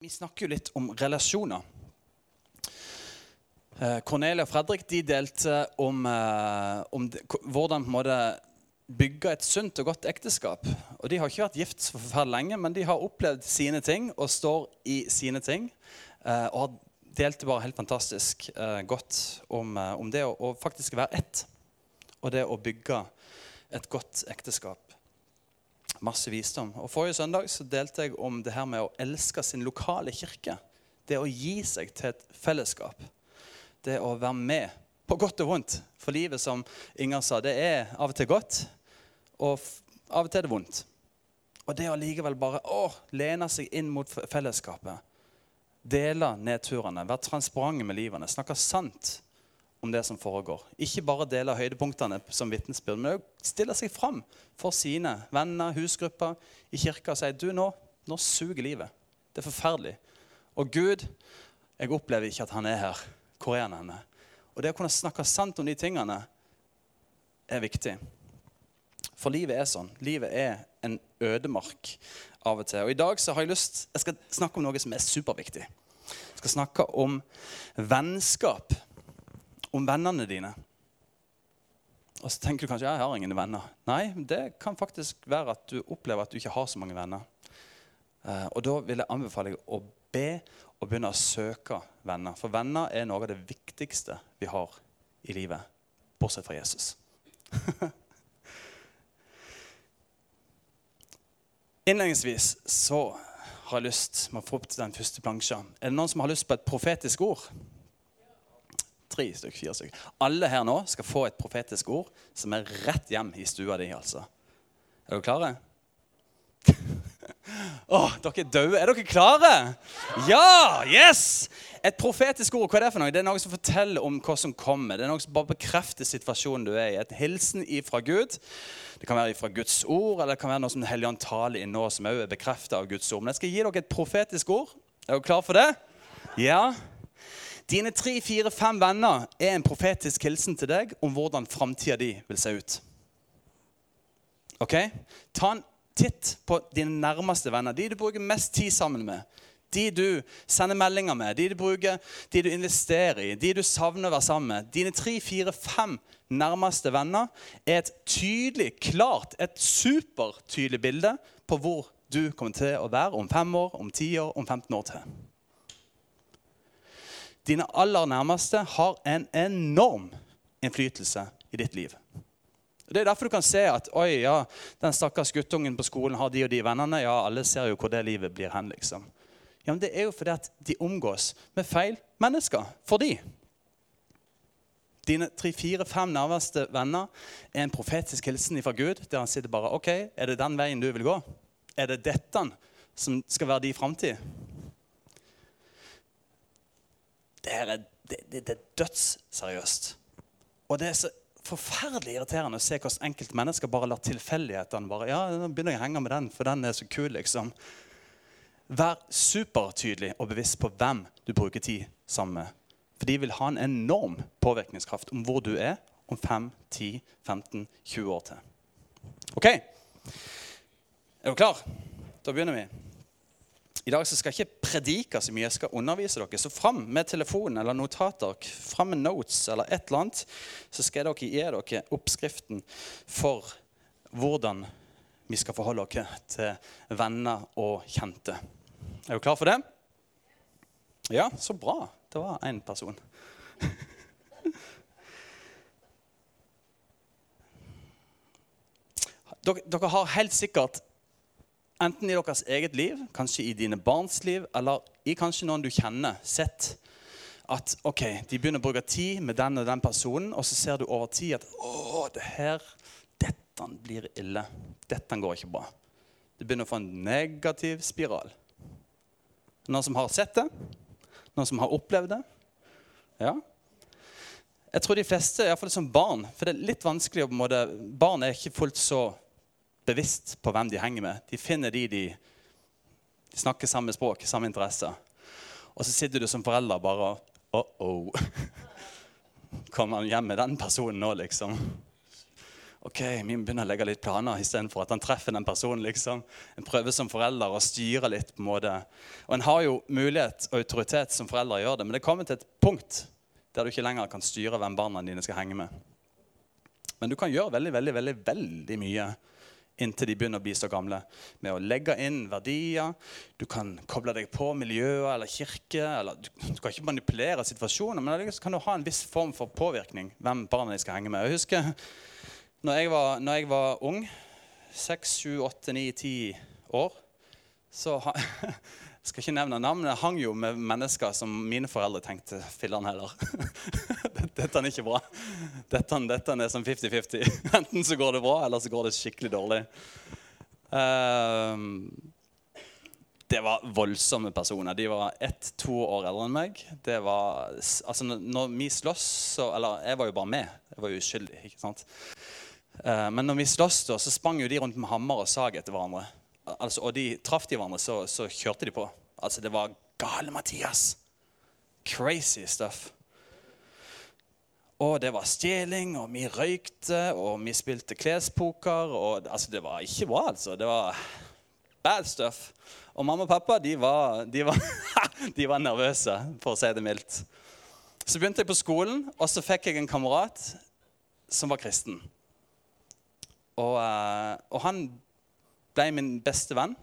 Vi snakker jo litt om relasjoner. Eh, Cornelia og Fredrik de delte om, eh, om hvordan på bygge et sunt og godt ekteskap. Og De har ikke vært gift så forferdelig lenge, men de har opplevd sine ting og står i sine ting. eh, Og delte bare helt fantastisk godt om, om det å faktisk være ett. Og det å bygge et godt ekteskap masse visdom. Og Forrige søndag så delte jeg om det her med å elske sin lokale kirke. Det å gi seg til et fellesskap. Det å være med på godt og vondt. For livet, som Inger sa, det er av og til godt, og av og til er det vondt. Og det å likevel bare å, lene seg inn mot fellesskapet. Dele nedturene, være transparente med livene, snakke sant om det som foregår. Ikke bare dele høydepunktene som vitnesbyrd, men også stille seg fram for sine venner, husgrupper i kirka og si du, nå, nå suger livet. Det er forferdelig. Og Gud, jeg opplever ikke at han er her. Hvor er han henne? Og det å kunne snakke sant om de tingene er viktig. For livet er sånn. Livet er en ødemark av og til. Og i dag så har jeg lyst Jeg skal snakke om noe som er superviktig. Jeg skal snakke om vennskap om vennene dine. Og så tenker du kanskje jeg har ingen venner. Nei, det kan faktisk være at du opplever at du ikke har så mange venner. Eh, og da vil jeg anbefale deg å be og begynne å søke venner. For venner er noe av det viktigste vi har i livet, bortsett fra Jesus. Innledningsvis så har jeg lyst med å få opp til den første plansja. Er det noen som har lyst på et profetisk ord? Tre stykk, fire stykk. Alle her nå skal få et profetisk ord som er rett hjem i stua di. altså. Er dere klare? Åh, dere er døde. Er dere klare? Ja! Yes! Et profetisk ord, hva er det for noe? Det er noe som forteller om hva som kommer. Det er noe som bare bekrefter situasjonen du er i. Et hilsen ifra Gud. Det kan være ifra Guds ord, eller det kan være noe som Den hellige taler inn nå, som også er bekreftet av Guds ord. Men jeg skal gi dere et profetisk ord. Er dere klare for det? Ja? Dine tre, fire, fem venner er en profetisk hilsen til deg om hvordan framtida di vil se ut. Ok? Ta en titt på dine nærmeste venner, de du bruker mest tid sammen med. De du sender meldinger med, de du bruker, de du investerer i, de du savner å være sammen med. Dine tre, fire, fem nærmeste venner er et tydelig, klart, et supertydelig bilde på hvor du kommer til å være om fem år, om ti år, om 15 år til. Dine aller nærmeste har en enorm innflytelse i ditt liv. Det er derfor du kan se at oi, ja, den stakkars guttungen på skolen har de og de vennene. Ja, alle ser jo hvor det livet blir hen, liksom. Ja, men Det er jo fordi at de omgås med feil mennesker. For de. Dine tre, fire, fem nærmeste venner er en profetisk hilsen fra Gud, der han sitter bare OK, er det den veien du vil gå? Er det dette som skal være din framtid? Det, her er, det, det, det er dødsseriøst. Og det er så forferdelig irriterende å se hvordan enkelte mennesker bare lar tilfeldighetene bare, ja, nå begynner jeg å henge med den, for den er så kul, liksom. Vær supertydelig og bevisst på hvem du bruker tid sammen med. For de vil ha en enorm påvirkningskraft om hvor du er om 5, 10, 15, 20 år til. OK? Er du klar? Da begynner vi. I dag skal jeg ikke predike så mye, jeg skal undervise dere. Så fram med telefonen eller notatark, fram med notes eller et eller annet, så skal dere gi dere oppskriften for hvordan vi skal forholde dere til venner og kjente. Er du klar for det? Ja, så bra. Det var én person. Dere, dere har helt sikkert enten i deres eget liv, kanskje i dine barns liv, eller i kanskje noen du kjenner, sett at ok, de begynner å bruke tid med den og den personen, og så ser du over tid at å, det her, dette blir ille. Dette går ikke bra. Det begynner å få en negativ spiral. Noen som har sett det? Noen som har opplevd det? Ja. Jeg tror de fleste, iallfall som barn For det er litt vanskelig å på en måte, Barn er ikke fullt så bevisst på hvem de henger med. De finner de de, de snakker samme språk, samme interesser. Og så sitter du som forelder bare og Oh-oh. Kommer han hjem med den personen nå, liksom? ok, vi begynner å legge litt planer istedenfor at han treffer den personen. liksom. En prøver som forelder å styre litt. på en måte. Og En har jo mulighet og autoritet som forelder å gjøre det, men det kommer til et punkt der du ikke lenger kan styre hvem barna dine skal henge med. Men du kan gjøre veldig, veldig, veldig, veldig mye inntil de begynner å bli så gamle. Med å legge inn verdier. Du kan koble deg på miljøet eller kirke. Eller, du, du, kan ikke manipulere situasjoner, men kan du ha en viss form for påvirkning. hvem barna de skal henge med. Jeg husker når jeg var, når jeg var ung, seks, sju, åtte, ni, ti år, så skal ikke nevne navn, men jeg hang jo med mennesker som mine foreldre tenkte filler'n heller. dette er ikke bra. Dette, dette er som 50-50. Enten så går det bra, eller så går det skikkelig dårlig. Uh, det var voldsomme personer. De var ett-to år eldre enn meg. Det var, altså når vi slåss, så Eller jeg var jo bare med. Jeg var jo uskyldig. ikke sant? Uh, men når vi slåss, så sprang jo de rundt med hammer og sag etter hverandre altså, og de traff de hverandre, så, så, kjørte de på. Altså, det var gale Mathias. Crazy stuff. Og det var stjeling, og vi røykte, og vi spilte klespoker. og altså, Det var ikke bra, altså. Det var bad stuff. Og mamma og pappa de var, de var, de var nervøse, for å si det mildt. Så begynte jeg på skolen, og så fikk jeg en kamerat som var kristen. Og, eh, og han ble min beste venn.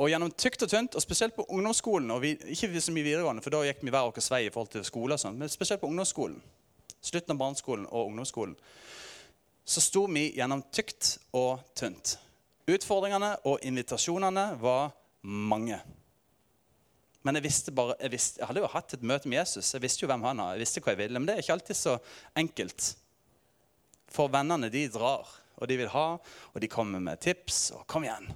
Og gjennom tykt og tynt, og spesielt på ungdomsskolen, og vi, ikke så mye videregående, for da gikk vi hver vår vei i forhold til skole, og sånt, men spesielt på ungdomsskolen, slutten av barneskolen og ungdomsskolen, så sto vi gjennom tykt og tynt. Utfordringene og invitasjonene var mange. Men jeg visste bare, jeg, visste, jeg hadde jo hatt et møte med Jesus. Jeg visste jo hvem han er. jeg visste hva jeg ville, Men det er ikke alltid så enkelt. For vennene de drar og de vil ha, og de kommer med tips. og kom igjen.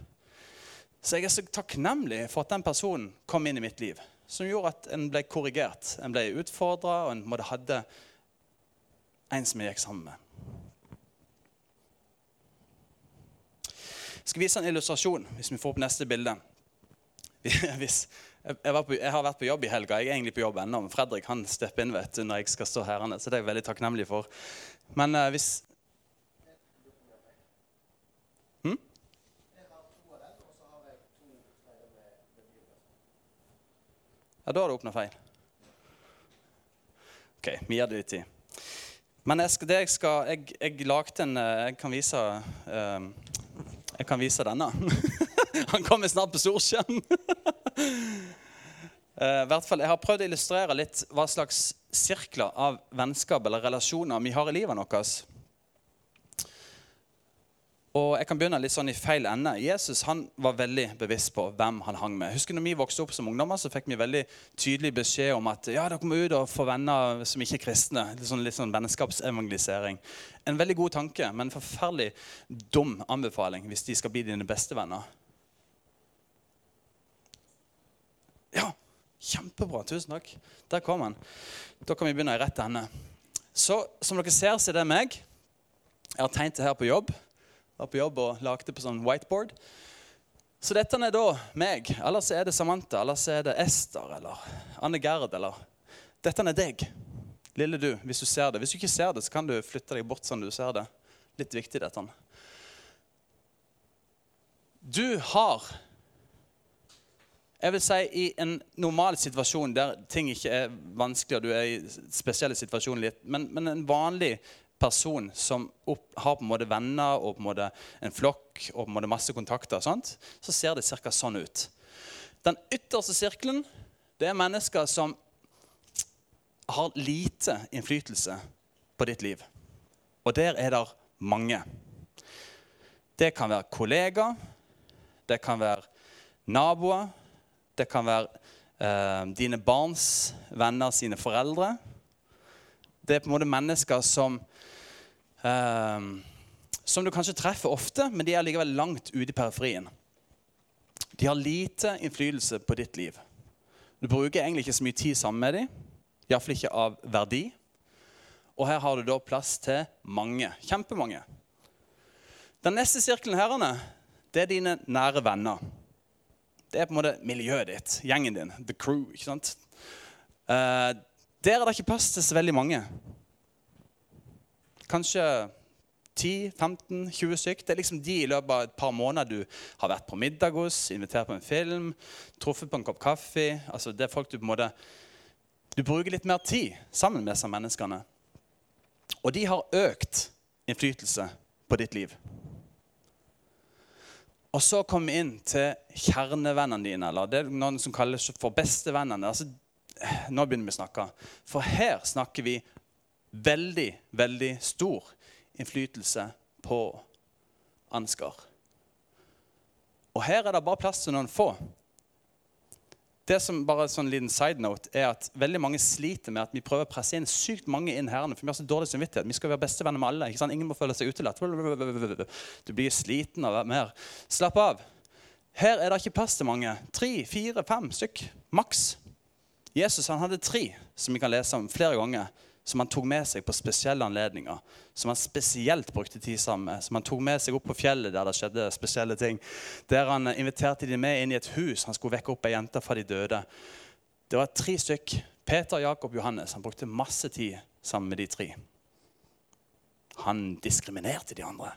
Så jeg er så takknemlig for at den personen kom inn i mitt liv. Som gjorde at en ble korrigert, en ble utfordra, og en måtte hadde en som jeg gikk sammen med. Jeg skal vise en illustrasjon, hvis vi får opp neste bilde. Hvis, jeg, på, jeg, har vært på jobb i helga. Jeg er egentlig på jobb ennå. Men Fredrik han stepper inn vet du, når jeg skal stå her. Så det er jeg veldig takknemlig for. Men uh, hvis, Ja, da har du oppnådd feil. OK, vi gir det litt tid. Men jeg, skal, det jeg skal Jeg, jeg lagde en eh, Jeg kan vise uh, Jeg kan vise denne. Han kommer snart på storskjerm. uh, hvert fall, Jeg har prøvd å illustrere litt hva slags sirkler av vennskap eller relasjoner vi har i livet vårt. Og jeg kan begynne litt sånn i feil ende. Jesus han var veldig bevisst på hvem han hang med. Husker når vi vokste opp som ungdommer, så fikk vi veldig tydelig beskjed om at ja, dere må ut og få venner som ikke er kristne. Litt sånn, litt sånn vennskapsevangelisering. En veldig god tanke, men en forferdelig dum anbefaling hvis de skal bli dine beste venner. Ja, kjempebra. Tusen takk. Der kom han. Da kan vi begynne i rett ende. Så som dere ser, så er det meg. Jeg har tegnet det her på jobb var på jobb og lagde på sånn whiteboard. Så dette er da meg. Eller så er det Samantha, eller så er det Ester eller Anne Gerd. eller Dette er deg, lille du, hvis du ser det. Hvis du ikke ser det, så kan du flytte deg bort sånn du ser det. Litt viktig, dette. Du har jeg vil si I en normal situasjon der ting ikke er vanskelig, og du er i spesielle situasjoner, men, men en vanlig person som opp, har på en måte venner og på en måte en flokk og på en måte masse kontakter, sånt, så ser det ca. sånn ut. Den ytterste sirkelen det er mennesker som har lite innflytelse på ditt liv. Og der er det mange. Det kan være kollegaer, det kan være naboer, det kan være eh, dine barns venner sine foreldre. Det er på en måte mennesker som Ehm, som du kanskje treffer ofte, men de er likevel langt ute i periferien. De har lite innflytelse på ditt liv. Du bruker egentlig ikke så mye tid sammen med dem, iallfall ikke av verdi. Og her har du da plass til mange. Kjempemange. Den neste sirkelen her, det er dine nære venner. Det er på en måte miljøet ditt, gjengen din, the crew. ikke sant? Eh, der er det ikke plass til så veldig mange. Kanskje 10-15-20 stykk. Det er liksom de i løpet av et par måneder du har vært på middag hos, invitert på en film, truffet på en kopp kaffe. Altså det er folk Du på en måte, du bruker litt mer tid sammen med disse menneskene. Og de har økt innflytelse på ditt liv. Og så kom vi inn til kjernevennene dine, eller det er noen som kalles for bestevennene. Altså, nå begynner vi å snakke. For her snakker vi veldig, veldig stor innflytelse på Ansgar. Og her er det bare plass til noen få. Det som bare sånn liten side note er at veldig mange sliter med at vi prøver å presse inn sykt mange inn herrene, for vi har så dårlig samvittighet. Vi skal være bestevenner med alle. ikke sant? Ingen må føle seg utelatt. Du blir sliten av mer. Slapp av. Her er det ikke plass til mange. Tre, fire, fem stykk. Maks. Jesus han hadde tre som vi kan lese om flere ganger som han tok med seg på spesielle anledninger. Som han spesielt brukte tid sammen med. Som han tok med seg opp på fjellet der det skjedde spesielle ting. Der han inviterte de med inn i et hus. Han skulle vekke opp ei jente fra de døde. Det var tre stykk. Peter, Jakob, Johannes. Han brukte masse tid sammen med de tre. Han diskriminerte de andre.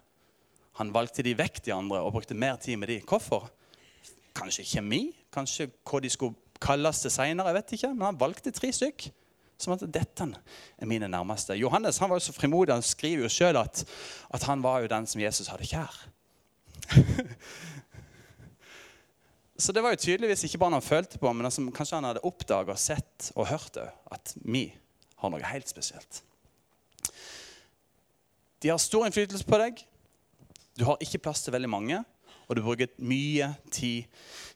Han valgte de vekk, de andre, og brukte mer tid med de. Hvorfor? Kanskje kjemi? Kanskje hva de skulle kalles til seinere? Men han valgte tre stykk. Som at dette er mine nærmeste. Johannes han var jo så frimodig. Han skriver jo sjøl at, at, han var jo den som Jesus hadde kjær. så det var jo tydeligvis ikke bare noe han følte på, men altså, kanskje han hadde oppdaga, sett og hørt det, at vi har noe helt spesielt. De har stor innflytelse på deg. Du har ikke plass til veldig mange. Og du bruker mye tid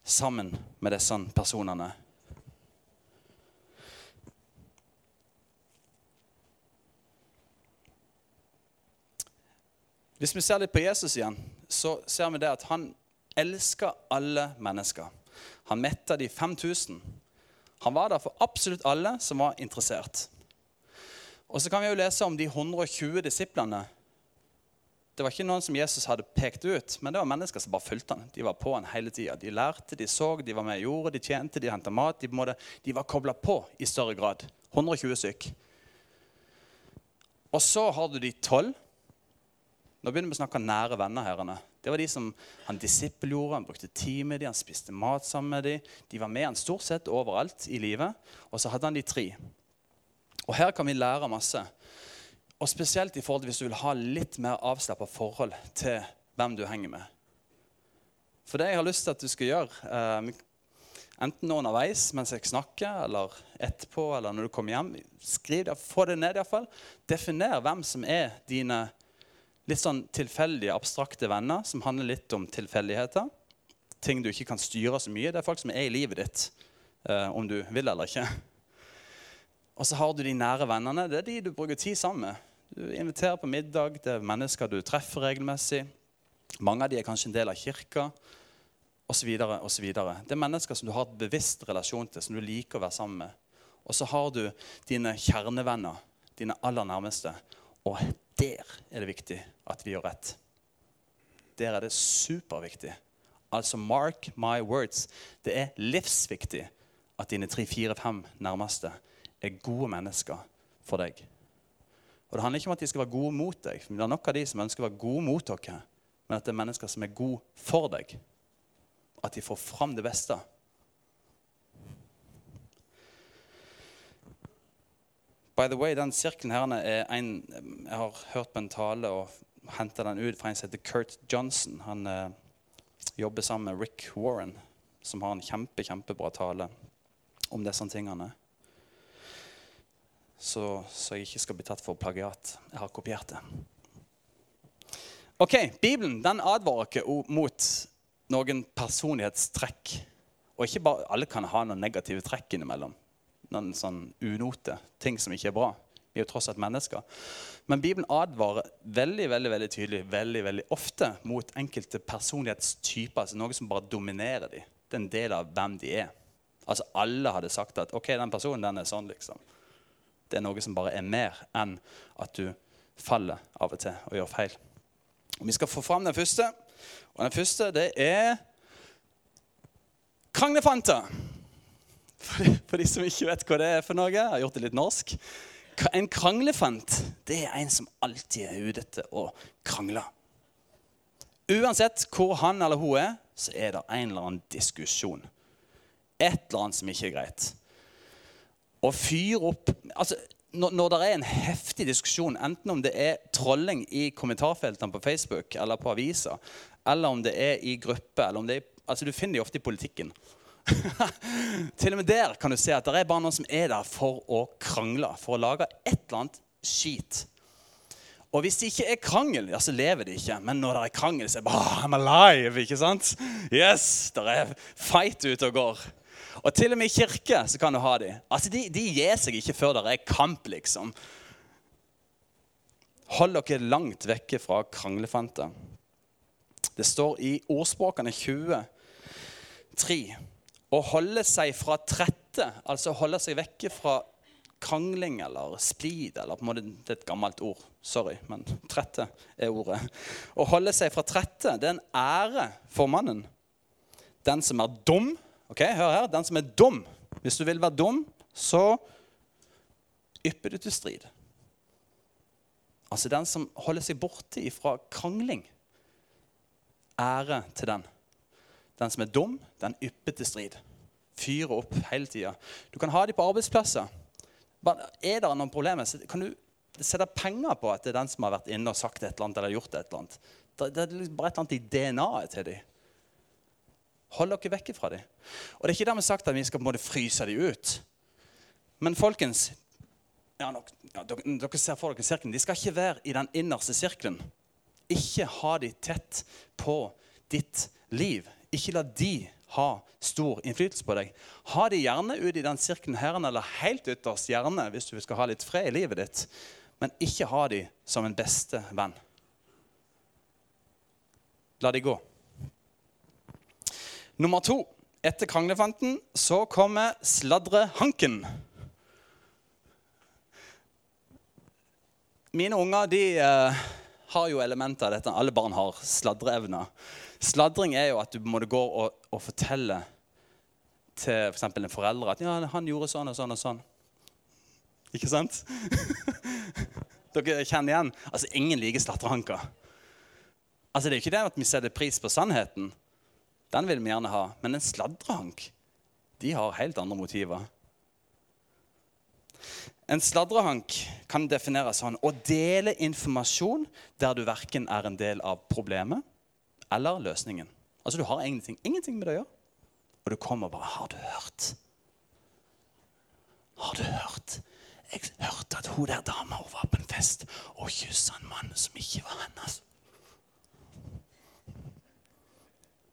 sammen med disse personene Hvis vi ser litt på Jesus igjen, så ser vi det at han elsker alle mennesker. Han metta de 5000. Han var der for absolutt alle som var interessert. Og så kan vi jo lese om de 120 disiplene. Det var ikke noen som Jesus hadde pekt ut, men det var mennesker som bare fulgte han. De var på han hele tida. De lærte, de så, de var med i jordet, de tjente, de henta mat. De, måtte, de var kobla på i større grad. 120 stykk. Og så har du de tolv nå begynner vi å snakke nære venner. herrene. Det var de som Han disippelgjorde, han brukte tid med dem, han spiste mat sammen med dem. De var med han stort sett overalt i livet. Og så hadde han de tre. Og her kan vi lære masse. Og spesielt i forhold til hvis du vil ha litt mer avslappa forhold til hvem du henger med. For det jeg har lyst til at du skal gjøre, eh, enten underveis mens jeg snakker, eller etterpå, eller når du kommer hjem, skriv det, få det ned iallfall. Definer hvem som er dine litt sånn tilfeldige, abstrakte venner som handler litt om tilfeldigheter. Ting du ikke kan styre så mye. Det er folk som er i livet ditt, eh, om du vil eller ikke. Og så har du de nære vennene. Det er de du bruker tid sammen med. Du inviterer på middag. Det er mennesker du treffer regelmessig. Mange av de er kanskje en del av kirka. Så videre. Det er mennesker som du har et bevisst relasjon til, som du liker å være sammen med. Og så har du dine kjernevenner, dine aller nærmeste. Og der er det viktig at vi gjør rett. Der er det superviktig. Altså mark my words. Det er livsviktig at dine tre, fire, fem nærmeste er gode mennesker for deg. Og Det handler ikke om at de skal være gode mot deg, for det er nok av de som ønsker å være gode mot dere, men at det er mennesker som er gode for deg. At de får fram det beste. By the way, den sirkelen her er en Jeg har hørt på en tale og henta den ut fra en som heter Kurt Johnson. Han eh, jobber sammen med Rick Warren, som har en kjempe, kjempebra tale om disse tingene. Så, så jeg ikke skal bli tatt for plagiat. Jeg har kopiert det. Ok, Bibelen den advarer ikke mot noen personlighetstrekk. Og ikke bare alle kan ha noen negative trekk innimellom noen sånn unote, ting som ikke er bra. Vi er jo tross alt mennesker. Men Bibelen advarer veldig veldig, veldig tydelig veldig, veldig ofte mot enkelte personlighetstyper. altså Noe som bare dominerer dem. Det er en del av hvem de er. Altså Alle hadde sagt at ok, den personen den er sånn. liksom. Det er noe som bare er mer enn at du faller av og til og gjør feil. Og Vi skal få fram den første. Og den første, det er Kranglefanter. For de, for de, som ikke vet hva det er for noe, jeg har gjort det litt norsk. En kranglefant det er en som alltid er ute etter å krangle. Uansett hvor han eller hun er, så er det en eller annen diskusjon. Et eller annet som ikke er greit. Å fyre opp altså, når, når det er en heftig diskusjon, enten om det er trolling i kommentarfeltene på Facebook eller på aviser, eller om det er i gruppe eller om det er, altså Du finner det ofte i politikken. Til og med der kan du se at det er bare noen som er der for å krangle, for å lage et eller annet skit. Og hvis det ikke er krangel, ja, så lever de ikke. Men når det er krangel, så er det bare I'm alive. ikke sant? Yes, det er fight ute og går. Og til og med i kirke så kan du ha de. Altså, De, de gir seg ikke før det er kamp, liksom. Hold dere langt vekke fra kranglefanter. Det står i ordspråkene 23 å holde seg fra trette, altså holde seg vekke fra krangling eller splid eller på en måte, Det er et gammelt ord. Sorry, men trette er ordet. Å holde seg fra trette det er en ære for mannen. Den som er dum ok, Hør her. Den som er dum. Hvis du vil være dum, så ypper du til strid. Altså den som holder seg borte ifra krangling. Ære til den. Den som er dum, den ypper til strid. Fyrer opp hele tida. Du kan ha dem på arbeidsplasser. Er det noen problemer, så kan du sette penger på at det er den som har vært inne og sagt et eller annet eller gjort et eller annet. Det er liksom bare et eller annet i DNA-et til dem. Hold dere vekk fra dem. Og det er ikke dermed sagt at vi skal på en måte fryse dem ut. Men folkens ja, ja, dere, dere, ser for dere sirkelen. De skal ikke være i den innerste sirkelen. Ikke ha dem tett på ditt liv. Ikke la de ha stor innflytelse på deg. Ha de gjerne ute i den sirkelen her, eller helt ytterst, gjerne hvis du skal ha litt fred i livet ditt. Men ikke ha de som en beste venn. La de gå. Nummer to. Etter kranglefanten så kommer sladrehanken. Mine unger de uh, har jo elementer av dette. Alle barn har sladreevner. Sladring er jo at du måtte gå og, og fortelle til f.eks. For en forelder at ja, 'han gjorde sånn og sånn og sånn'. Ikke sant? Dere kjenner igjen? Altså, Ingen liker sladrehanker. Altså, Det er jo ikke det at vi setter pris på sannheten. Den vil vi gjerne ha. Men en sladrehank de har helt andre motiver. En sladrehank kan defineres sånn å dele informasjon der du verken er en del av problemet eller løsningen. Altså Du har ingenting, ingenting med det å gjøre. Og du kommer bare 'Har du hørt?' Har du hørt? Jeg hørte at hun der dama hun var på en fest og kyssa en mann som ikke var hennes.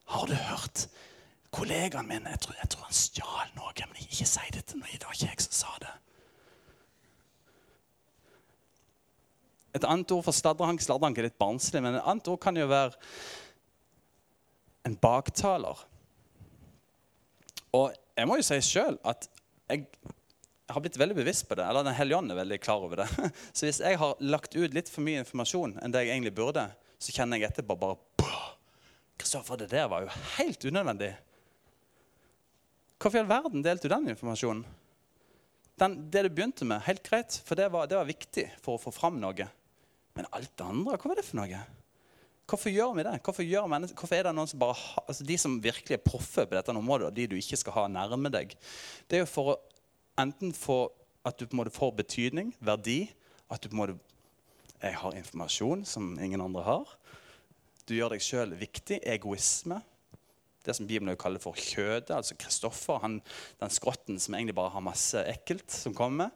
Har du hørt? Kollegaen min jeg tror, jeg tror han stjal noe, men ikke si det til noen. Det var ikke jeg som sa det. Et annet ord for sladrehank Sladrehank er litt barnslig, men et annet ord kan jo være en baktaler. Og jeg må jo si sjøl at jeg har blitt veldig bevisst på det. Eller Den hellige ånd er veldig klar over det. Så hvis jeg har lagt ut litt for mye informasjon enn det jeg egentlig burde, så kjenner jeg etterpå bare Kristoffer, det der var jo helt unødvendig. Hvorfor i all verden delte du den informasjonen? Den, det du begynte med, helt greit, for det var, det var viktig for å få fram noe. Men alt det andre, hva var det for noe? Hvorfor gjør vi det? Hvorfor, hvorfor er det noen som bare ha, altså De som virkelig er proffe på dette området, og de du ikke skal ha nærme deg, det er jo for å enten få at du på en måte får betydning, verdi, at du på en måte Jeg har informasjon som ingen andre har. Du gjør deg sjøl viktig. Egoisme. Det som Bibelen kaller for kjødet. Altså Kristoffer, den skrotten som egentlig bare har masse ekkelt som kommer.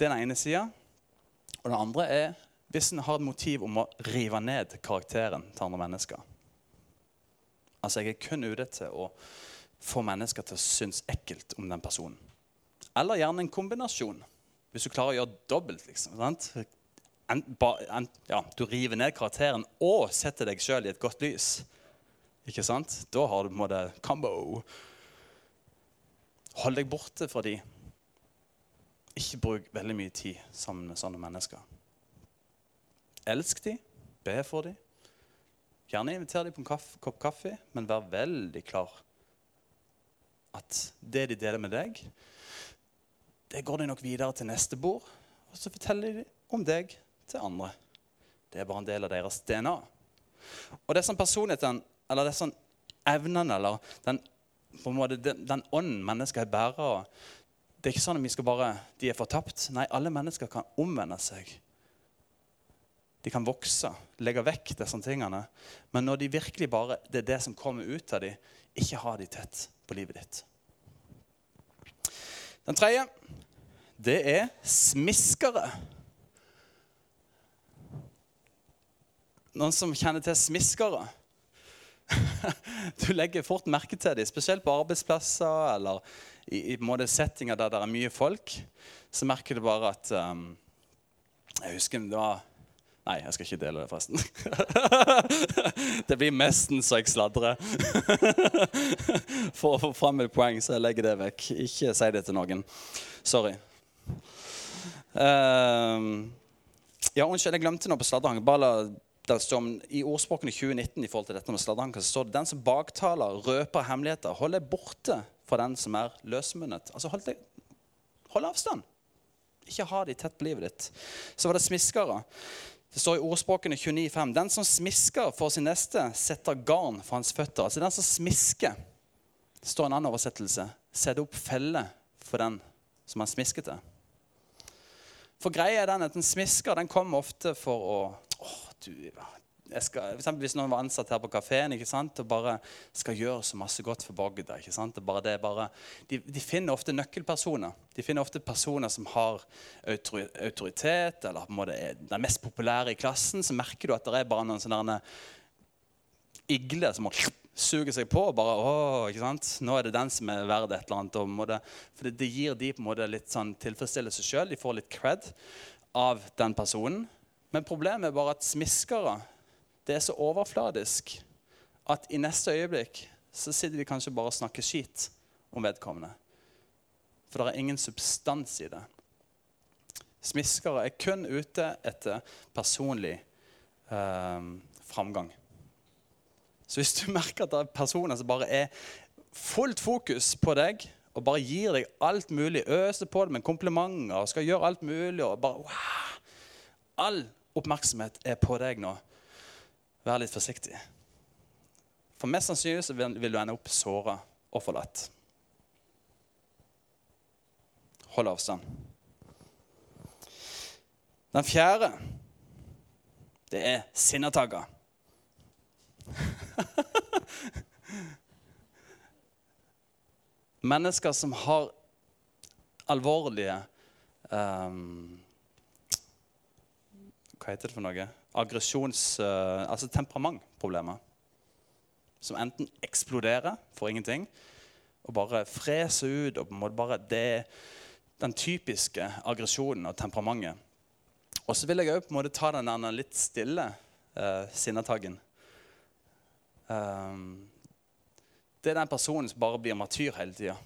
Det er den ene sida. Og den andre er hvis en har et motiv om å rive ned karakteren til andre mennesker. Altså, Jeg er kun ute til å få mennesker til å synes ekkelt om den personen. Eller gjerne en kombinasjon. Hvis du klarer å gjøre dobbelt. liksom, en, en, ja, Du river ned karakteren og setter deg sjøl i et godt lys. Ikke sant? Da har du på en måte combo. Hold deg borte fra de. Ikke bruk veldig mye tid sammen med sånne mennesker. Elsk dem, be for dem. Gjerne inviter dem på en kaffe, kopp kaffe, men vær veldig klar at det de deler med deg, det går de nok videre til neste bord, og så forteller de om deg til andre. Det er bare en del av deres DNA. Og det er sånn personligheten, eller det er sånn evnen, eller den, på en måte, den, den ånden mennesker er bærer av Det er ikke sånn at vi skal bare, de er fortapt. Nei, alle mennesker kan omvende seg. De kan vokse, legge vekk disse tingene. Men når de virkelig bare, det er det som kommer ut av dem, ikke ha de tett på livet ditt. Den tredje, det er smiskere. Noen som kjenner til smiskere? Du legger fort merke til dem, spesielt på arbeidsplasser eller i, i settinger der det er mye folk. Så merker du bare at um, Jeg husker det var Nei, jeg skal ikke dele det, forresten. det blir mesten så jeg sladrer. For å få fram et poeng, så jeg legger det vekk. Ikke si det til noen. Sorry. Uh, ja, unnskyld, jeg glemte noe på om, I ordspråkene 2019 i forhold til dette med sladrehang, så står det den som baktaler, røper hemmeligheter, holder borte fra den som er løsmunnet. Altså, hold, deg, hold avstand. Ikke ha de tett på livet ditt. Så var det smiskere. Det står i ordspråkene 29,5.: Den som smisker for sin neste, setter garn for hans føtter. Altså den som smisker, det står en annen oversettelse, setter opp felle for den som han smisker til. For greia er den at en smisker den kommer ofte for å å, du, skal, Hvis noen var ansatt her på kafeen og bare skal gjøre så masse godt for bygda de, de, finner ofte nøkkelpersoner. De finner ofte personer som har autoritet, eller på en måte er den mest populære i klassen. Så merker du at det er bare noen sånne igler som må suge seg på. bare, å, ikke sant? Nå er det den som er verdt et eller annet. Måte, for det, det, gir de på en måte litt sånn tilfredsstillelse sjøl. De får litt cred av den personen. Men problemet er bare at smiskere det er så overfladisk at i neste øyeblikk så sitter de kanskje bare og snakker skit om vedkommende. For det er ingen substans i det. Smiskere er kun ute etter personlig eh, framgang. Så hvis du merker at det er personer som bare er fullt fokus på deg, og bare gir deg alt mulig, øser på deg med komplimenter og skal gjøre alt mulig og bare wow, All oppmerksomhet er på deg nå. Vær litt forsiktig. For mest sannsynlig så vil, du ende opp såra og forlatt. Hold avstand. Den fjerde, det er sinnatagger. Mennesker som har alvorlige um, Hva heter det for noe? Aggresjons... Uh, altså temperamentproblemer. Som enten eksploderer for ingenting og bare freser ut. og på en måte bare Det den typiske aggresjonen og temperamentet. Og så vil jeg òg ta den litt stille uh, sinnataggen. Um, det er den personen som bare blir matyr hele tida.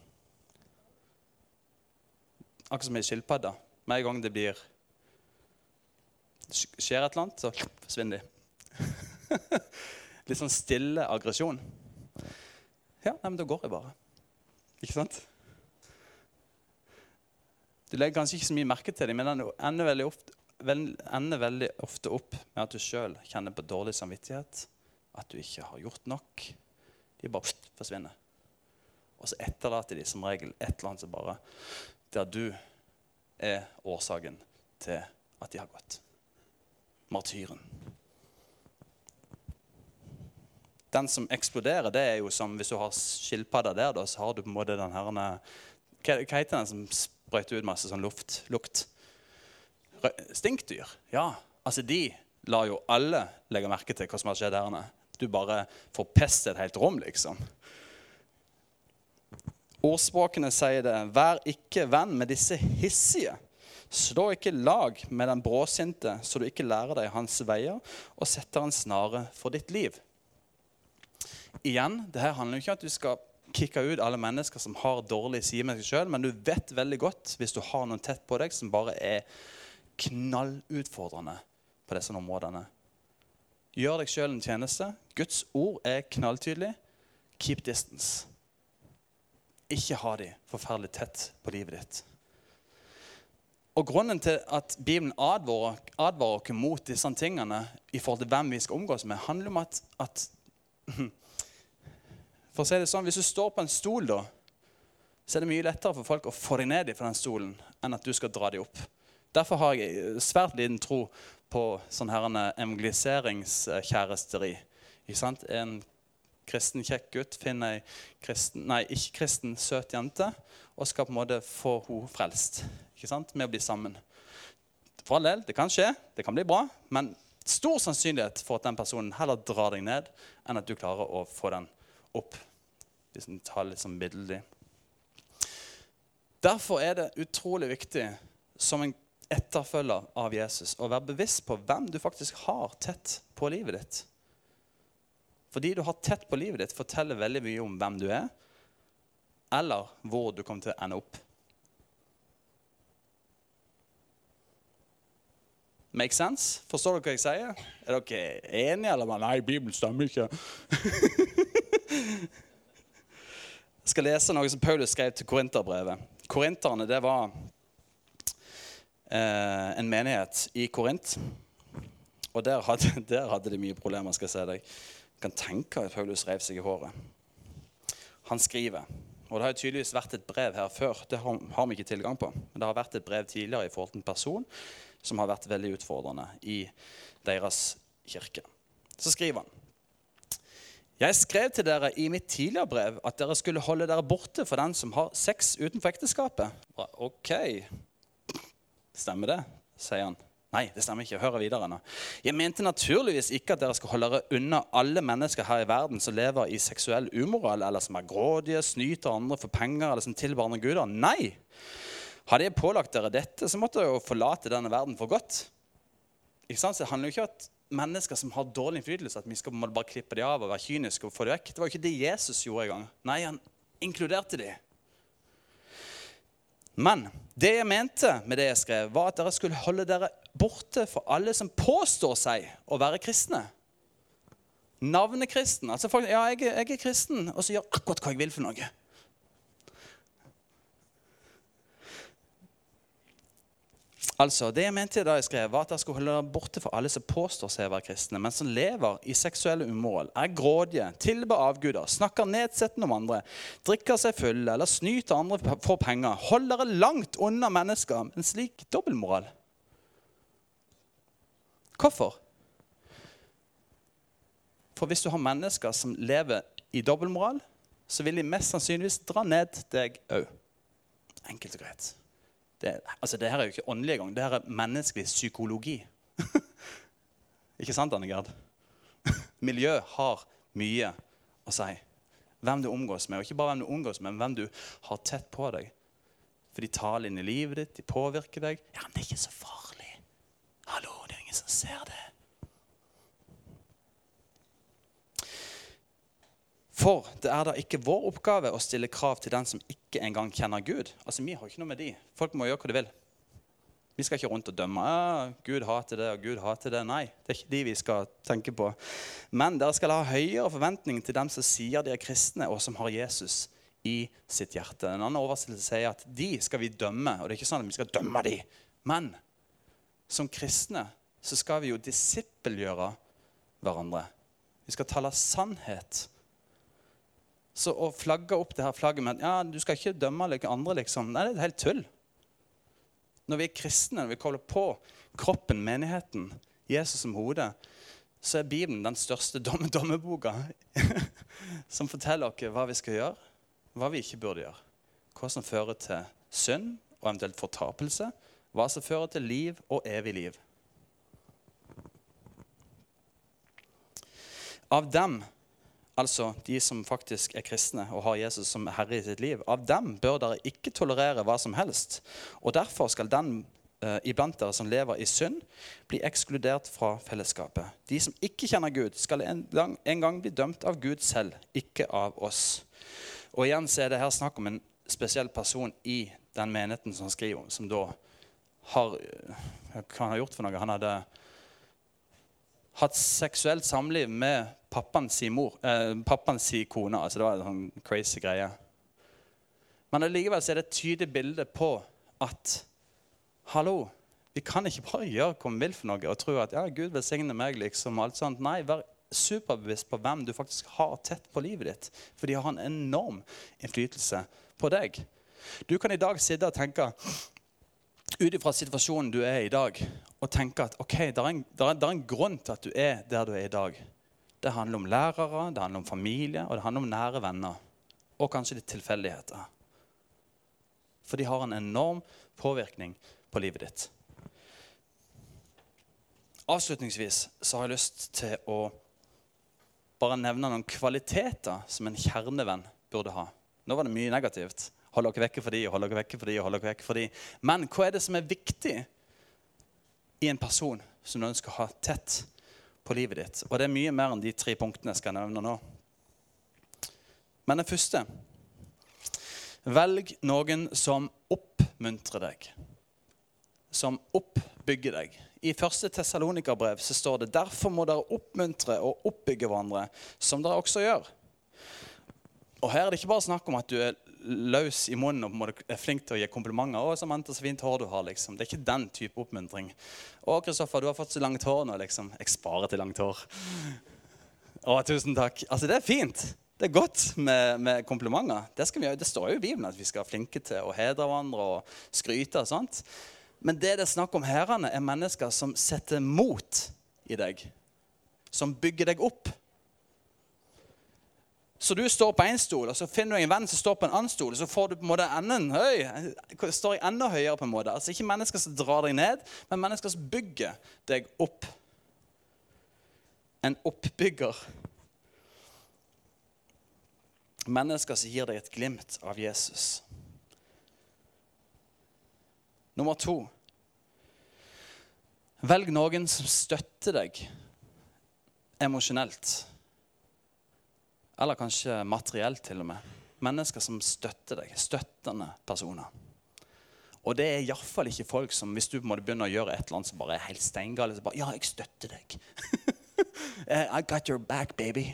Akkurat som ei skilpadde. Med en gang det blir skjer et eller annet, så forsvinner de. Litt sånn stille aggresjon. Ja, nei, men da går jeg bare. Ikke sant? Du legger kanskje ikke så mye merke til dem, men den ender veldig ofte, ender veldig ofte opp med at du sjøl kjenner på dårlig samvittighet, at du ikke har gjort nok. De bare pst, forsvinner. Og så etterlater de som regel et eller annet som bare Der du er årsaken til at de har gått martyren. Den som eksploderer, det er jo som hvis du har skilpadder der, da, så har du på en måte den her hva, heter den som sprøyter ut masse sånn luft, lukt? Stinkdyr. Ja, altså de lar jo alle legge merke til hva som har skjedd her. Du bare forpester et helt rom, liksom. Ordspråkene sier det. Vær ikke venn med disse hissige Slå ikke lag med den bråsinte, så du ikke lærer deg hans veier og setter en snare for ditt liv. Igjen, det her handler jo ikke om at du skal kicke ut alle mennesker som har dårlige sider med seg sjøl, men du vet veldig godt hvis du har noen tett på deg som bare er knallutfordrende på disse områdene. Gjør deg sjøl en tjeneste. Guds ord er knalltydelig. Keep distance. Ikke ha de forferdelig tett på livet ditt. Og grunnen til at Bibelen advarer, advarer oss mot disse tingene i forhold til hvem vi skal omgås med, handler om at, at For å si det sånn, Hvis du står på en stol, da, så er det mye lettere for folk å få deg ned fra den stolen enn at du skal dra dem opp. Derfor har jeg svært liten tro på sånn evangeliseringskjæresteri. En kristen kjekk gutt finner ei kristen, nei, ikke-kristen søt jente og skal på en måte få henne frelst ikke sant, med å bli sammen. For all del, det kan skje, det kan bli bra, men stor sannsynlighet for at den personen heller drar deg ned, enn at du klarer å få den opp. Hvis du tar litt sånn billedlig. Derfor er det utrolig viktig som en etterfølger av Jesus å være bevisst på hvem du faktisk har tett på livet ditt. Fordi du har tett på livet ditt, forteller veldig mye om hvem du er, eller hvor du kommer til å ende opp. Make sense? Forstår dere hva jeg sier? Er dere enige, eller Nei, Bibelen stemmer ikke. jeg skal lese noe som Paulus skrev til Korinterbrevet. Korinterne, det var eh, en menighet i Korint. Og der hadde, der hadde, de mye problemer, skal jeg se deg. Jeg kan tenke at Paulus rev seg i håret. Han skriver og Det har tydeligvis vært et brev her før. Det har, har vi ikke tilgang på. Men det har vært et brev tidligere i forhold til en person som har vært veldig utfordrende i deres kirke. Så skriver han jeg skrev til dere i mitt tidligere brev at dere skulle holde dere borte for den som har sex utenfor ekteskapet. Ok, stemmer det? sier han. Nei, det stemmer ikke. Hør videre nå. Jeg mente naturligvis ikke at dere skal holde dere unna alle mennesker her i verden som lever i seksuell umoral, eller som er grådige, snyter andre for penger, eller som tilbarner guder. Nei! Hadde jeg pålagt dere dette, så måtte dere jo forlate denne verden for godt. Ikke sant? Så Det handler jo ikke om at mennesker som har dårlig innflytelse, at vi skal bare klippe dem av og være kyniske og få dem vekk. Det var jo ikke det Jesus gjorde engang. Nei, han inkluderte dem. Men det jeg mente med det jeg skrev, var at dere skulle holde dere borte for alle som påstår seg å være kristne. Navnekristen. Altså folk, ja, jeg, jeg er kristen, og så gjør akkurat hva jeg vil for noe. Altså, Det jeg mente da jeg skrev, var at jeg skulle holde borte for alle som påstår seg å være kristne, men som lever i seksuelle umål, er grådige, tilber avguder, snakker nedsettende om andre, drikker seg fulle eller snyter andre for penger. holder dere langt unna mennesker med en slik dobbeltmoral. Hvorfor? For hvis du har mennesker som lever i dobbeltmoral, så vil de mest sannsynligvis dra ned deg òg. Enkelt og greit. Det, altså, det her er jo ikke åndelig engang. Det her er menneskelig psykologi. ikke sant, Anne Gerd? Miljø har mye å si. Hvem du omgås med. Og ikke bare hvem du omgås med, men hvem du har tett på deg. For de taler inn i livet ditt, de påvirker deg. Ja, men det er ikke så farlig. Hallo, det er ingen som ser det. For det er da ikke vår oppgave å stille krav til den som ikke engang kjenner Gud. Altså, Vi har ikke noe med de. Folk må gjøre hva de vil. Vi skal ikke rundt og dømme. Ja, Gud hater det, og Gud hater det. Nei, det er ikke de vi skal tenke på. Men dere skal ha høyere forventning til dem som sier de er kristne, og som har Jesus i sitt hjerte. En annen oversettelse sier at de skal vi dømme. Og det er ikke sånn at vi skal dømme de. Men som kristne så skal vi jo disippelgjøre hverandre. Vi skal tale sannhet så å flagge opp det her flagget med at ja, du skal ikke dømme andre, liksom, nei, det er helt tull. Når vi er kristne, når vi kobler på kroppen, menigheten, Jesus som hode, så er Bibelen den største domme, dommeboka som forteller oss hva vi skal gjøre, hva vi ikke burde gjøre. Hva som fører til synd og eventuelt fortapelse. Hva som fører til liv og evig liv. Av dem altså de som faktisk er kristne og har Jesus som herre i sitt liv, av dem bør dere ikke tolerere hva som helst. Og derfor skal den eh, iblant dere som lever i synd, bli ekskludert fra fellesskapet. De som ikke kjenner Gud, skal en gang, en gang bli dømt av Gud selv, ikke av oss. Og igjen så er det her snakk om en spesiell person i den menigheten som skriver om, som da har eh, Hva han har gjort for noe? Han hadde hatt seksuelt samliv med pappaen sin mor, eh, pappaen sin kone. altså Det var en sånn crazy greie. Men allikevel er det et tydelig bilde på at Hallo. Vi kan ikke bare gjøre hva vi vil for noe og tro at ja, Gud velsigner meg. liksom, og alt sånt. Nei, vær superbevisst på hvem du faktisk har tett på livet ditt. For de har en enorm innflytelse på deg. Du kan i dag sitte og tenke ut ifra situasjonen du er i dag, og tenke at ok, det er, er en grunn til at du er der du er i dag. Det handler om lærere, det handler om familie, og det handler om nære venner. Og kanskje litt tilfeldigheter. For de har en enorm påvirkning på livet ditt. Avslutningsvis så har jeg lyst til å bare nevne noen kvaliteter som en kjernevenn burde ha. Nå var det mye negativt. Hold dere vekke for de, hold dere vekke for de, hold dere vekke for de. Men hva er det som er viktig i en person som du ønsker å ha tett på livet ditt? Og det er mye mer enn de tre punktene jeg skal nevne nå. Men den første Velg noen som oppmuntrer deg. Som oppbygger deg. I første Tessalonika-brev så står det derfor må dere oppmuntre og oppbygge hverandre, som dere også gjør. Og Her er det ikke bare snakk om at du er løs i munnen og er flink til å gi komplimenter. 'Å, Samantha, så fint hår du har.' liksom. Det er ikke den type oppmuntring. 'Å, Kristoffer, du har fått så langt hår nå.' liksom. Jeg sparer til langt hår. 'Å, tusen takk.' Altså, det er fint. Det er godt med, med komplimenter. Det, det, står jo i Bibelen at vi skal være flinke til å hedre hverandre og skryte. og sånt. Men det det er snakk om her, er mennesker som setter mot i deg. Som bygger deg opp. Så du står på én stol, og så finner du en venn som står på en annen stol. Så får du på en måte enden høy, står jeg enda høyere. på en måte. Altså Ikke mennesker som drar deg ned, men mennesker som bygger deg opp. En oppbygger. Mennesker som gir deg et glimt av Jesus. Nummer to Velg noen som støtter deg emosjonelt. Eller kanskje materielt, til og med. Mennesker som støtter deg. Støttende personer. Og det er iallfall ikke folk som hvis du måtte begynne å gjøre et eller annet som bare er helt steingale, så bare Ja, jeg støtter deg. I got your back, baby.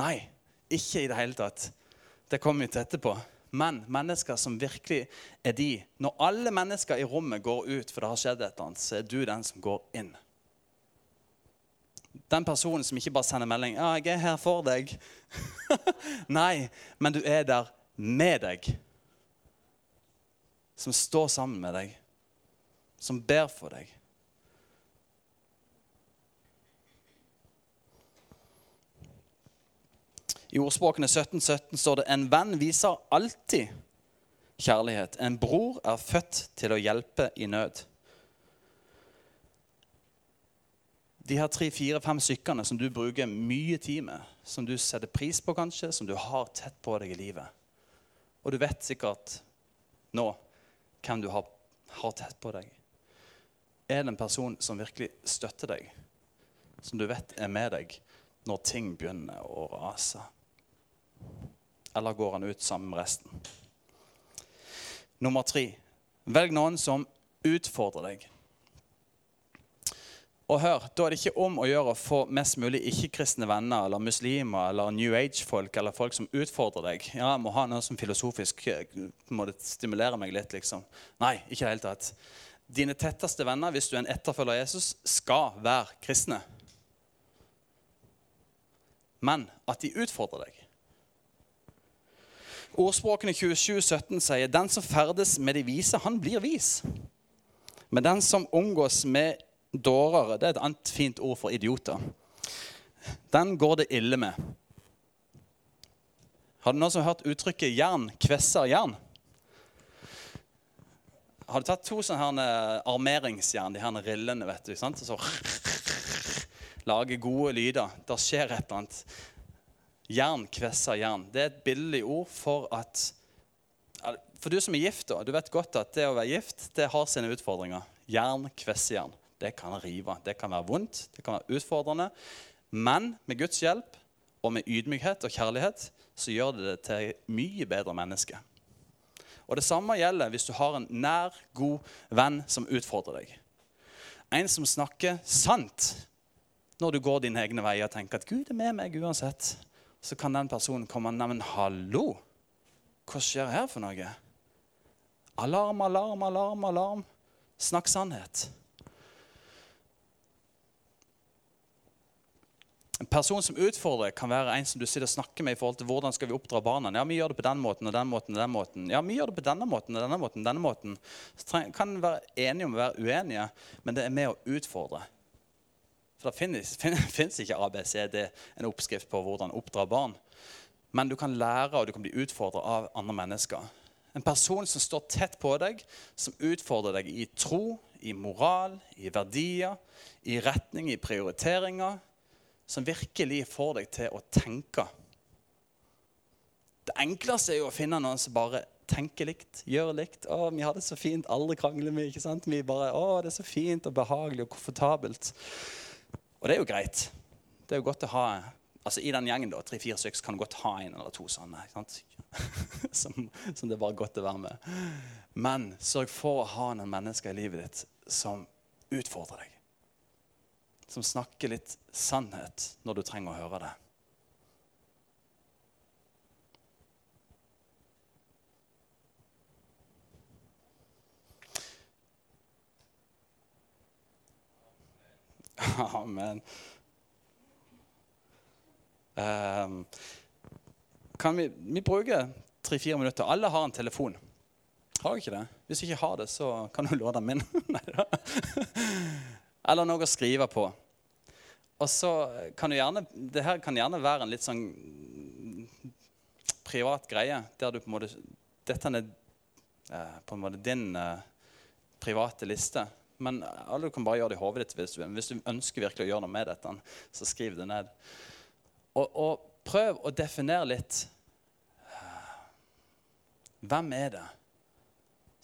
Nei, ikke i det hele tatt. Det kommer vi til etterpå. Men mennesker som virkelig er de Når alle mennesker i rommet går ut, for det har skjedd et eller annet, så er du den som går inn. Den personen som ikke bare sender melding 'Ja, jeg er her for deg'. Nei, men du er der med deg. Som står sammen med deg. Som ber for deg. I ordspråkene 1717 17 står det en venn viser alltid kjærlighet. En bror er født til å hjelpe i nød. De her tre, fire, fem stykkene som du bruker mye tid med, som du setter pris på kanskje, som du har tett på deg i livet. Og du vet sikkert nå hvem du har, har tett på deg. Er det en person som virkelig støtter deg, som du vet er med deg når ting begynner å rase? eller går han ut sammen med resten? Nummer tre velg noen som utfordrer deg. Og hør, Da er det ikke om å gjøre å få mest mulig ikke-kristne venner eller muslimer eller New Age-folk eller folk som utfordrer deg. Ja, jeg må ha noe som filosofisk eh, må det stimulere meg litt. liksom. Nei, ikke i det hele tatt. Dine tetteste venner hvis du er en etterfølger av Jesus, skal være kristne. Men at de utfordrer deg. Ordspråkene 27, 17 sier den som ferdes med de vise, han blir vis. Men den som omgås med dårere, det er et annet fint ord for idioter, den går det ille med. Har du noen som har hørt uttrykket 'jern kvesser jern'? Har du tatt to sånne her armeringsjern, de her rillene, vet du, sant? så lager gode lyder. Det skjer et eller annet. Jern kvesser jern. Det er et billig ord for at For du som er gift, da, du vet godt at det å være gift det har sine utfordringer. Jern kvesser jern. Det kan rive. Det kan være vondt, det kan være utfordrende. Men med Guds hjelp og med ydmykhet og kjærlighet så gjør det det til mye bedre menneske. Og Det samme gjelder hvis du har en nær, god venn som utfordrer deg. En som snakker sant når du går dine egne veier og tenker at Gud er med meg uansett så kan den personen komme Neimen, hallo! Hva skjer her for noe? Alarm, alarm, alarm, alarm. Snakk sannhet. En person som utfordrer, kan være en som du sitter og snakker med i forhold til hvordan skal vi oppdra barna. Ja, vi gjør det på den måten og den måten og den måten. Ja, vi gjør det på denne måten og denne måten. denne måten. Så kan være enige om å være uenige, men det er med å utfordre. For det finnes, ikke ABCD, en oppskrift på hvordan oppdra barn. Men du kan lære og du kan bli utfordra av andre mennesker. En person som står tett på deg, som utfordrer deg i tro, i moral, i verdier, i retning, i prioriteringer som virkelig får deg til å tenke. Det enkleste er jo å finne noen som bare tenker likt, gjør likt. 'Å, vi har det så fint, aldri krangler vi.' ikke sant? Vi bare, 'Å, det er så fint og behagelig og komfortabelt.' Og det er jo greit. Det er jo godt å ha altså I den gjengen da, tre-fire stykker kan du godt ha en eller to sånne. ikke sant? som, som, det er bare godt å være med. Men sørg for å ha noen mennesker i livet ditt som utfordrer deg som snakker litt sannhet når du trenger å høre det. Amen. Um, kan vi, vi bruker tre-fire minutter. Alle har en telefon. Har du ikke det? Hvis du ikke har det, så kan du låne min. Nei da. Eller noe å skrive på. Og så kan du gjerne, det her kan gjerne være en litt sånn privat greie. der du på en måte, Dette er eh, på en måte din eh, private liste. Men alle kan bare gjøre det i hodet ditt hvis du, hvis du ønsker virkelig å gjøre noe med dette. Så skriv det ned. Og, og prøv å definere litt eh, Hvem er det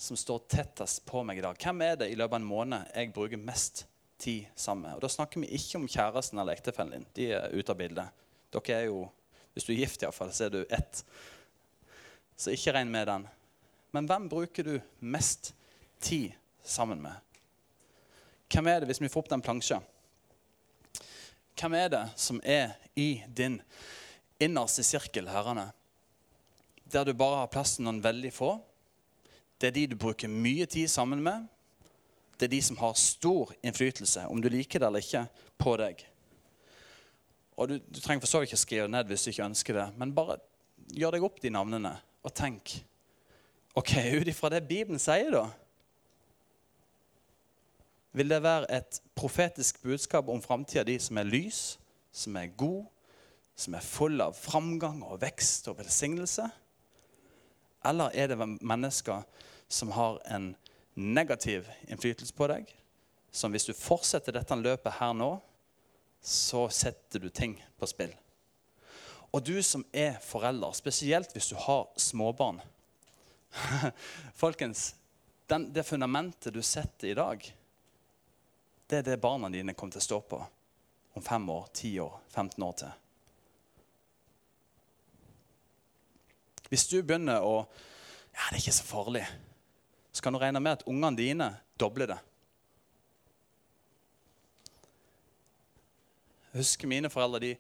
som står tettest på meg i dag? Hvem er det i løpet av en måned jeg bruker mest tid sammen. Og Da snakker vi ikke om kjæresten eller ektefellen din. De er ute av bildet. Dere er jo, Hvis du er gift, iallfall, så er du ett. Så ikke regn med den. Men hvem bruker du mest tid sammen med? Hvem er det, hvis vi får opp den plansja? Hvem er det som er i din innerste sirkel, herrene? Der du bare har plass til noen veldig få. Det er de du bruker mye tid sammen med det er de som har stor innflytelse, om du liker det eller ikke, på deg. Og Du, du trenger for så vidt ikke skrive ned hvis du ikke ønsker det, men bare gjør deg opp de navnene og tenk. Ok, ut ifra det Bibelen sier, da Vil det være et profetisk budskap om framtida de som er lys, som er god, som er full av framgang og vekst og velsignelse? Eller er det mennesker som har en negativ innflytelse på deg, som hvis du fortsetter dette løpet her nå, så setter du ting på spill. Og du som er forelder, spesielt hvis du har småbarn Folkens, den, det fundamentet du setter i dag, det er det barna dine kommer til å stå på om fem år, ti år, 15 år til. Hvis du begynner å Ja, det er ikke så farlig så kan du regne med at ungene dine dobler det. Jeg husker mine foreldre de,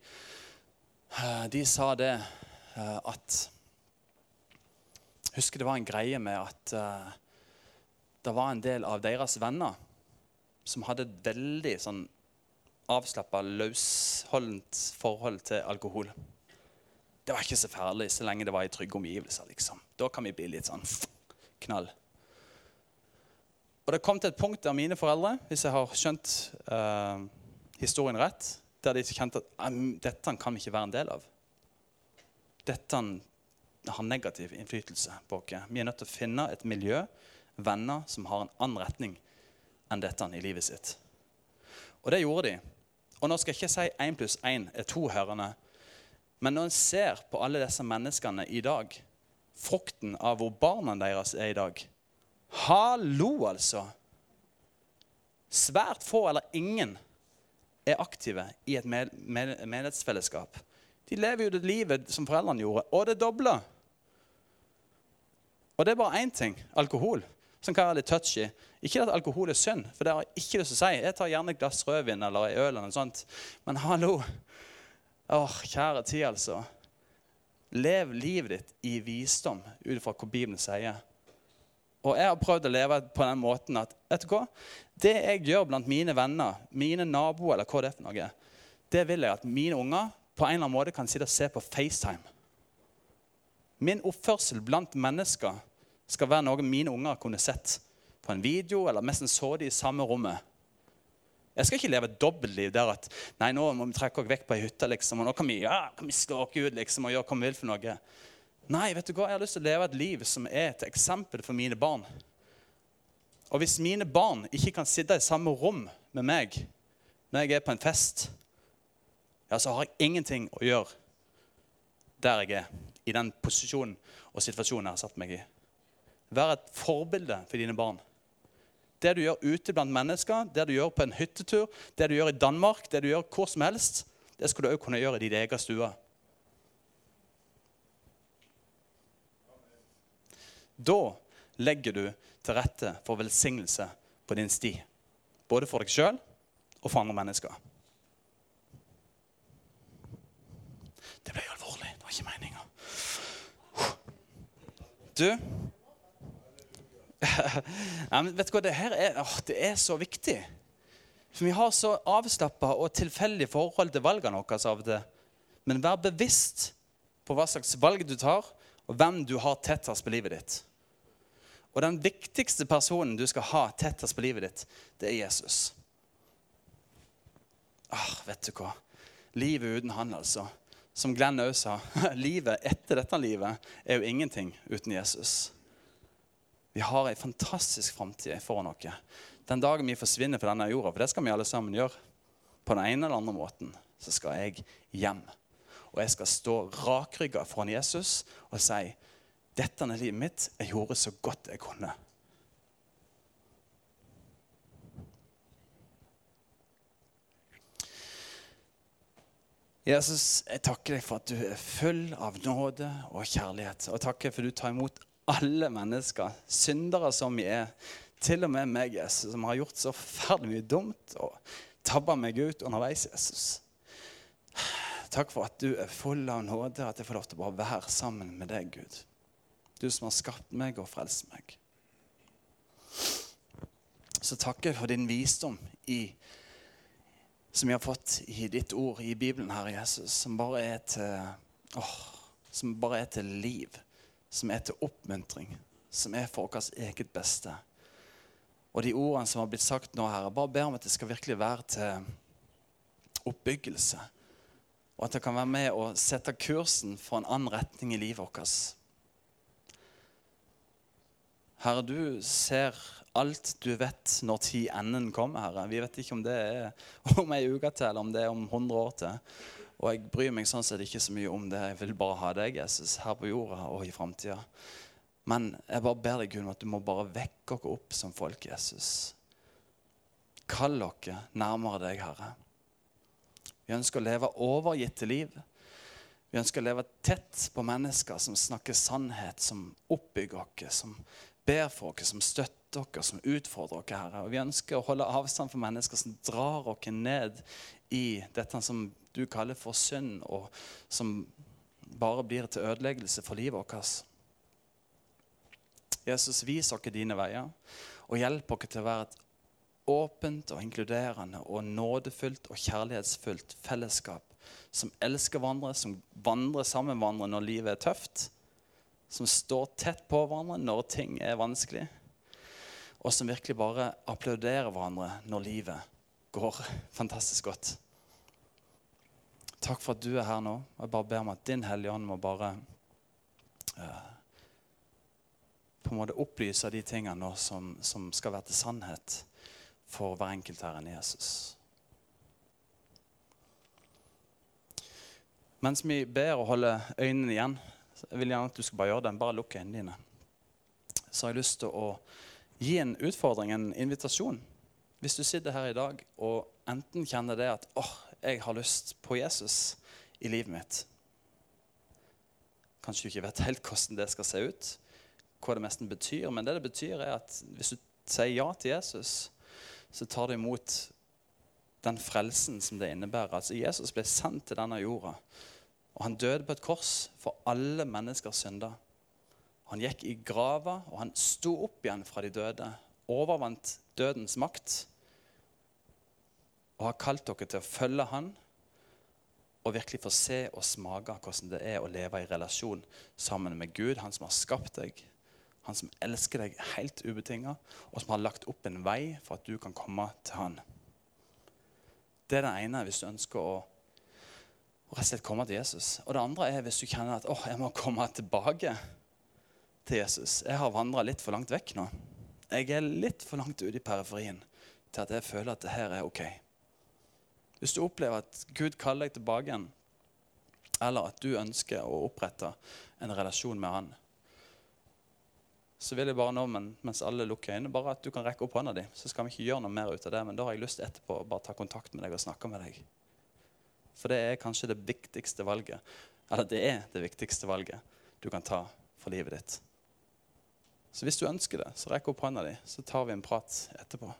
eh, de sa det eh, at Jeg husker det var en greie med at uh, det var en del av deres venner som hadde et veldig sånn avslappa, løsholdent forhold til alkohol. Det var ikke så farlig så lenge det var i trygge omgivelser. liksom. Da kan vi bli litt sånn knall. Og det kom til et punkt der mine foreldre, hvis jeg har skjønt uh, historien rett, der de kjente at dette kan vi ikke være en del av. Dette har negativ innflytelse på oss. Vi er nødt til å finne et miljø, venner, som har en annen retning enn dette i livet sitt. Og det gjorde de. Og nå skal jeg ikke si én pluss én er to hørende. Men når en ser på alle disse menneskene i dag, frukten av hvor barna deres er i dag, Hallo, altså! Svært få eller ingen er aktive i et menighetsfellesskap. De lever jo det livet som foreldrene gjorde, og det dobler. Og det er bare én ting alkohol, som kan være litt touchy. Ikke at alkohol er synd, for det har jeg ikke lyst til å si. Jeg tar gjerne et glass rødvin eller øl, eller noe sånt. men hallo Åh, kjære tid, altså. Lev livet ditt i visdom ut ifra hva Bibelen sier. Og jeg har prøvd å leve på den måten at vet du hva? det jeg gjør blant mine venner, mine naboer, eller hva det er for noe, det vil jeg at mine unger på en eller annen måte kan sitte og se på FaceTime. Min oppførsel blant mennesker skal være noe mine unger kunne sett på en video, eller mest så de i samme rommet. Jeg skal ikke leve et dobbeltliv der at nei, nå må vi trekke oss vekk på ei hytte liksom, og nå kan vi, ja, kan vi stalke ut liksom, og gjøre hva vi vil for noe. Nei, vet du hva? jeg har lyst til å leve et liv som er et eksempel for mine barn. Og hvis mine barn ikke kan sitte i samme rom med meg når jeg er på en fest, ja, så har jeg ingenting å gjøre der jeg er, i den posisjonen og situasjonen jeg har satt meg i. Vær et forbilde for dine barn. Det du gjør ute blant mennesker, det du gjør på en hyttetur, det du gjør i Danmark, det du gjør hvor som helst, det skal du òg kunne gjøre i din egen stue. Da legger du til rette for velsignelse på din sti. Både for deg sjøl og for andre mennesker. Det ble alvorlig. Det var ikke meninga. Du ja, vet du hva, det her er, åh, det er så viktig. For Vi har så avslappa og tilfeldige forhold til valgene våre. av det. Men vær bevisst på hva slags valg du tar, og hvem du har tettest på livet ditt. Og den viktigste personen du skal ha tettest på livet ditt, det er Jesus. Ah, vet du hva? Livet uten han, altså. Som Glenn òg sa, livet etter dette livet er jo ingenting uten Jesus. Vi har ei fantastisk framtid foran oss. Den dagen vi forsvinner fra denne jorda, for det skal vi alle sammen gjøre, på den ene eller andre måten, så skal jeg hjem. Og jeg skal stå rakrygga foran Jesus og si dette er livet mitt. Jeg gjorde så godt jeg kunne. Jesus, jeg takker deg for at du er full av nåde og kjærlighet. Og takker for at du tar imot alle mennesker, syndere som vi er. Til og med meg, Jesus, som har gjort så forferdelig mye dumt og tabba meg ut underveis, Jesus. Takk for at du er full av nåde, at jeg får lov til å bare være sammen med deg, Gud du som har skapt meg og frelst meg. Så takker jeg for din visdom i, som vi har fått i ditt ord i Bibelen, Herre Jesus, som bare er til, åh, som bare er til liv, som er til oppmuntring, som er for vårt eget beste. Og de ordene som har blitt sagt nå, Herre, bare ber om at det skal virkelig være til oppbyggelse. Og at det kan være med å sette kursen for en annen retning i livet vårt. Herre, du ser alt du vet når tid enden kommer, Herre. Vi vet ikke om det er om ei uke til, eller om det er om 100 år til. Og jeg bryr meg sånn sett ikke så mye om det. Jeg vil bare ha deg, Jesus, her på jorda og i framtida. Men jeg bare ber deg, Gud, om at du må bare vekke oss opp som folk, Jesus. Kall oss nærmere deg, Herre. Vi ønsker å leve overgitte liv. Vi ønsker å leve tett på mennesker som snakker sannhet, som oppbygger oss, som ber for oss, som støtter oss, som utfordrer oss, Herre. Og vi ønsker å holde avstand for mennesker som drar oss ned i dette som du kaller for synd, og som bare blir til ødeleggelse for livet vårt. Jesus, vis oss dine veier, og hjelp oss til å være et åpent og inkluderende og nådefullt og kjærlighetsfullt fellesskap som elsker hverandre, som vandrer sammen med hverandre når livet er tøft som står tett på hverandre når ting er vanskelig, og som virkelig bare applauderer hverandre når livet går fantastisk godt. Takk for at du er her nå. Jeg bare ber om at din Hellige Ånd må bare uh, på en måte opplyse de tingene nå som, som skal være til sannhet for hver enkelt her enn Jesus. Mens vi ber og holder øynene igjen jeg vil gjerne at du skal bare gjøre den. Bare lukke øynene dine. Så har jeg lyst til å gi en utfordring, en invitasjon. Hvis du sitter her i dag og enten kjenner det at åh, oh, jeg har lyst på Jesus i livet mitt Kanskje du ikke vet helt hvordan det skal se ut, hva det nesten betyr. Men det det betyr, er at hvis du sier ja til Jesus, så tar du imot den frelsen som det innebærer. Altså Jesus ble sendt til denne jorda og han døde på et kors for alle menneskers synder. Han gikk i grava, og han sto opp igjen fra de døde. Overvant dødens makt. Og har kalt dere til å følge han og virkelig få se og smake hvordan det er å leve i relasjon sammen med Gud, han som har skapt deg, han som elsker deg helt ubetinga, og som har lagt opp en vei for at du kan komme til han. Det er det ene hvis du ønsker å, å rett og slett komme til Jesus. Og det andre er hvis du kjenner at oh, jeg må komme tilbake til Jesus. Jeg har vandra litt for langt vekk nå. Jeg er litt for langt ute i periferien til at jeg føler at det her er ok. Hvis du opplever at Gud kaller deg tilbake igjen, eller at du ønsker å opprette en relasjon med Han, så vil jeg bare nå, mens alle lukker øynene, bare at du kan rekke opp hånda di. Så skal vi ikke gjøre noe mer ut av det, men da har jeg lyst etterpå å bare ta kontakt med deg og snakke med deg. For det er kanskje det viktigste valget. Eller det er det viktigste valget du kan ta for livet ditt. Så hvis du ønsker det, så rekk opp hånda di, så tar vi en prat etterpå.